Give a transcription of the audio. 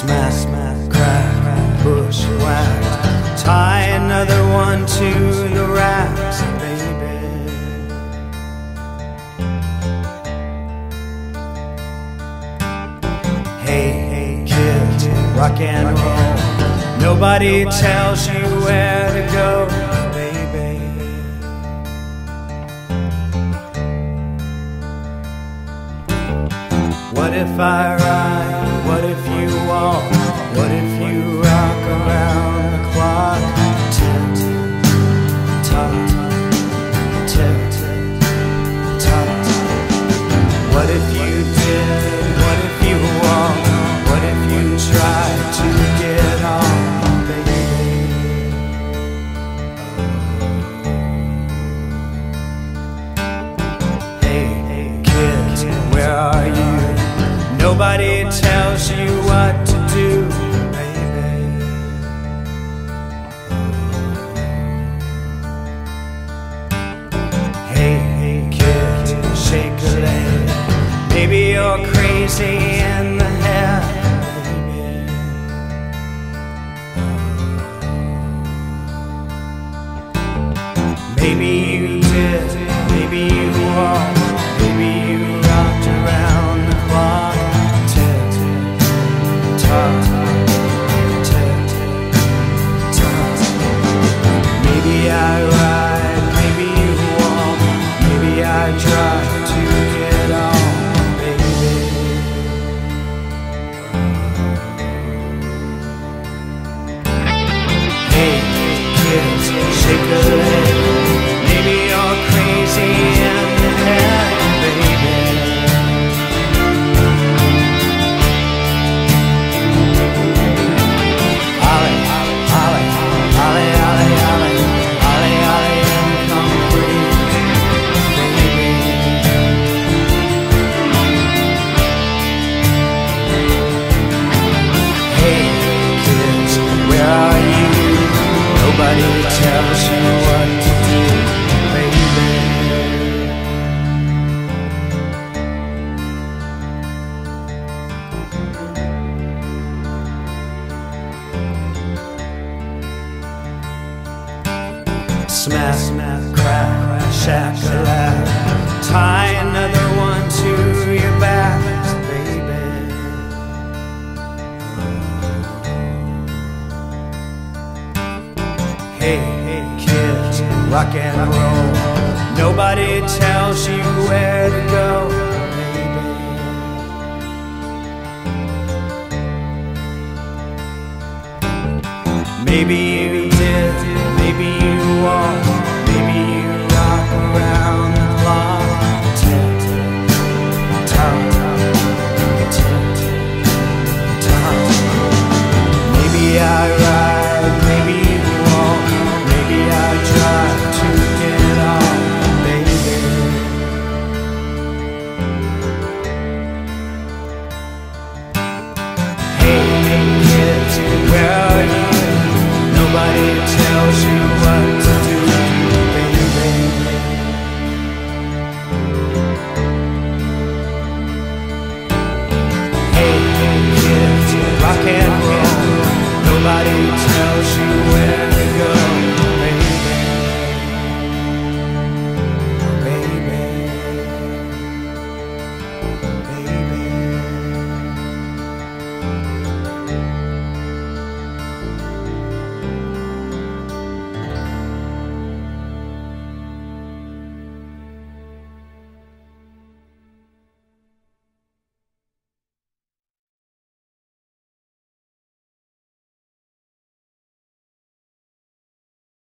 Smash, smash, crack, bushwhacked. Tie another one to the racks, baby. Hey, hey, kid, rock and roll. Nobody tells you where to go, baby. What if I Nobody tells you what to do, baby. Hey, hey, kids, shake a leg. Maybe you're crazy in the head, baby. Maybe you did, maybe you walked, Smash, smash, crack, shakalak. Tie another one to your back, baby. Hey, hey, kids, rock and roll. Nobody tells you where to go. Maybe maybe you walked, Nobody tells you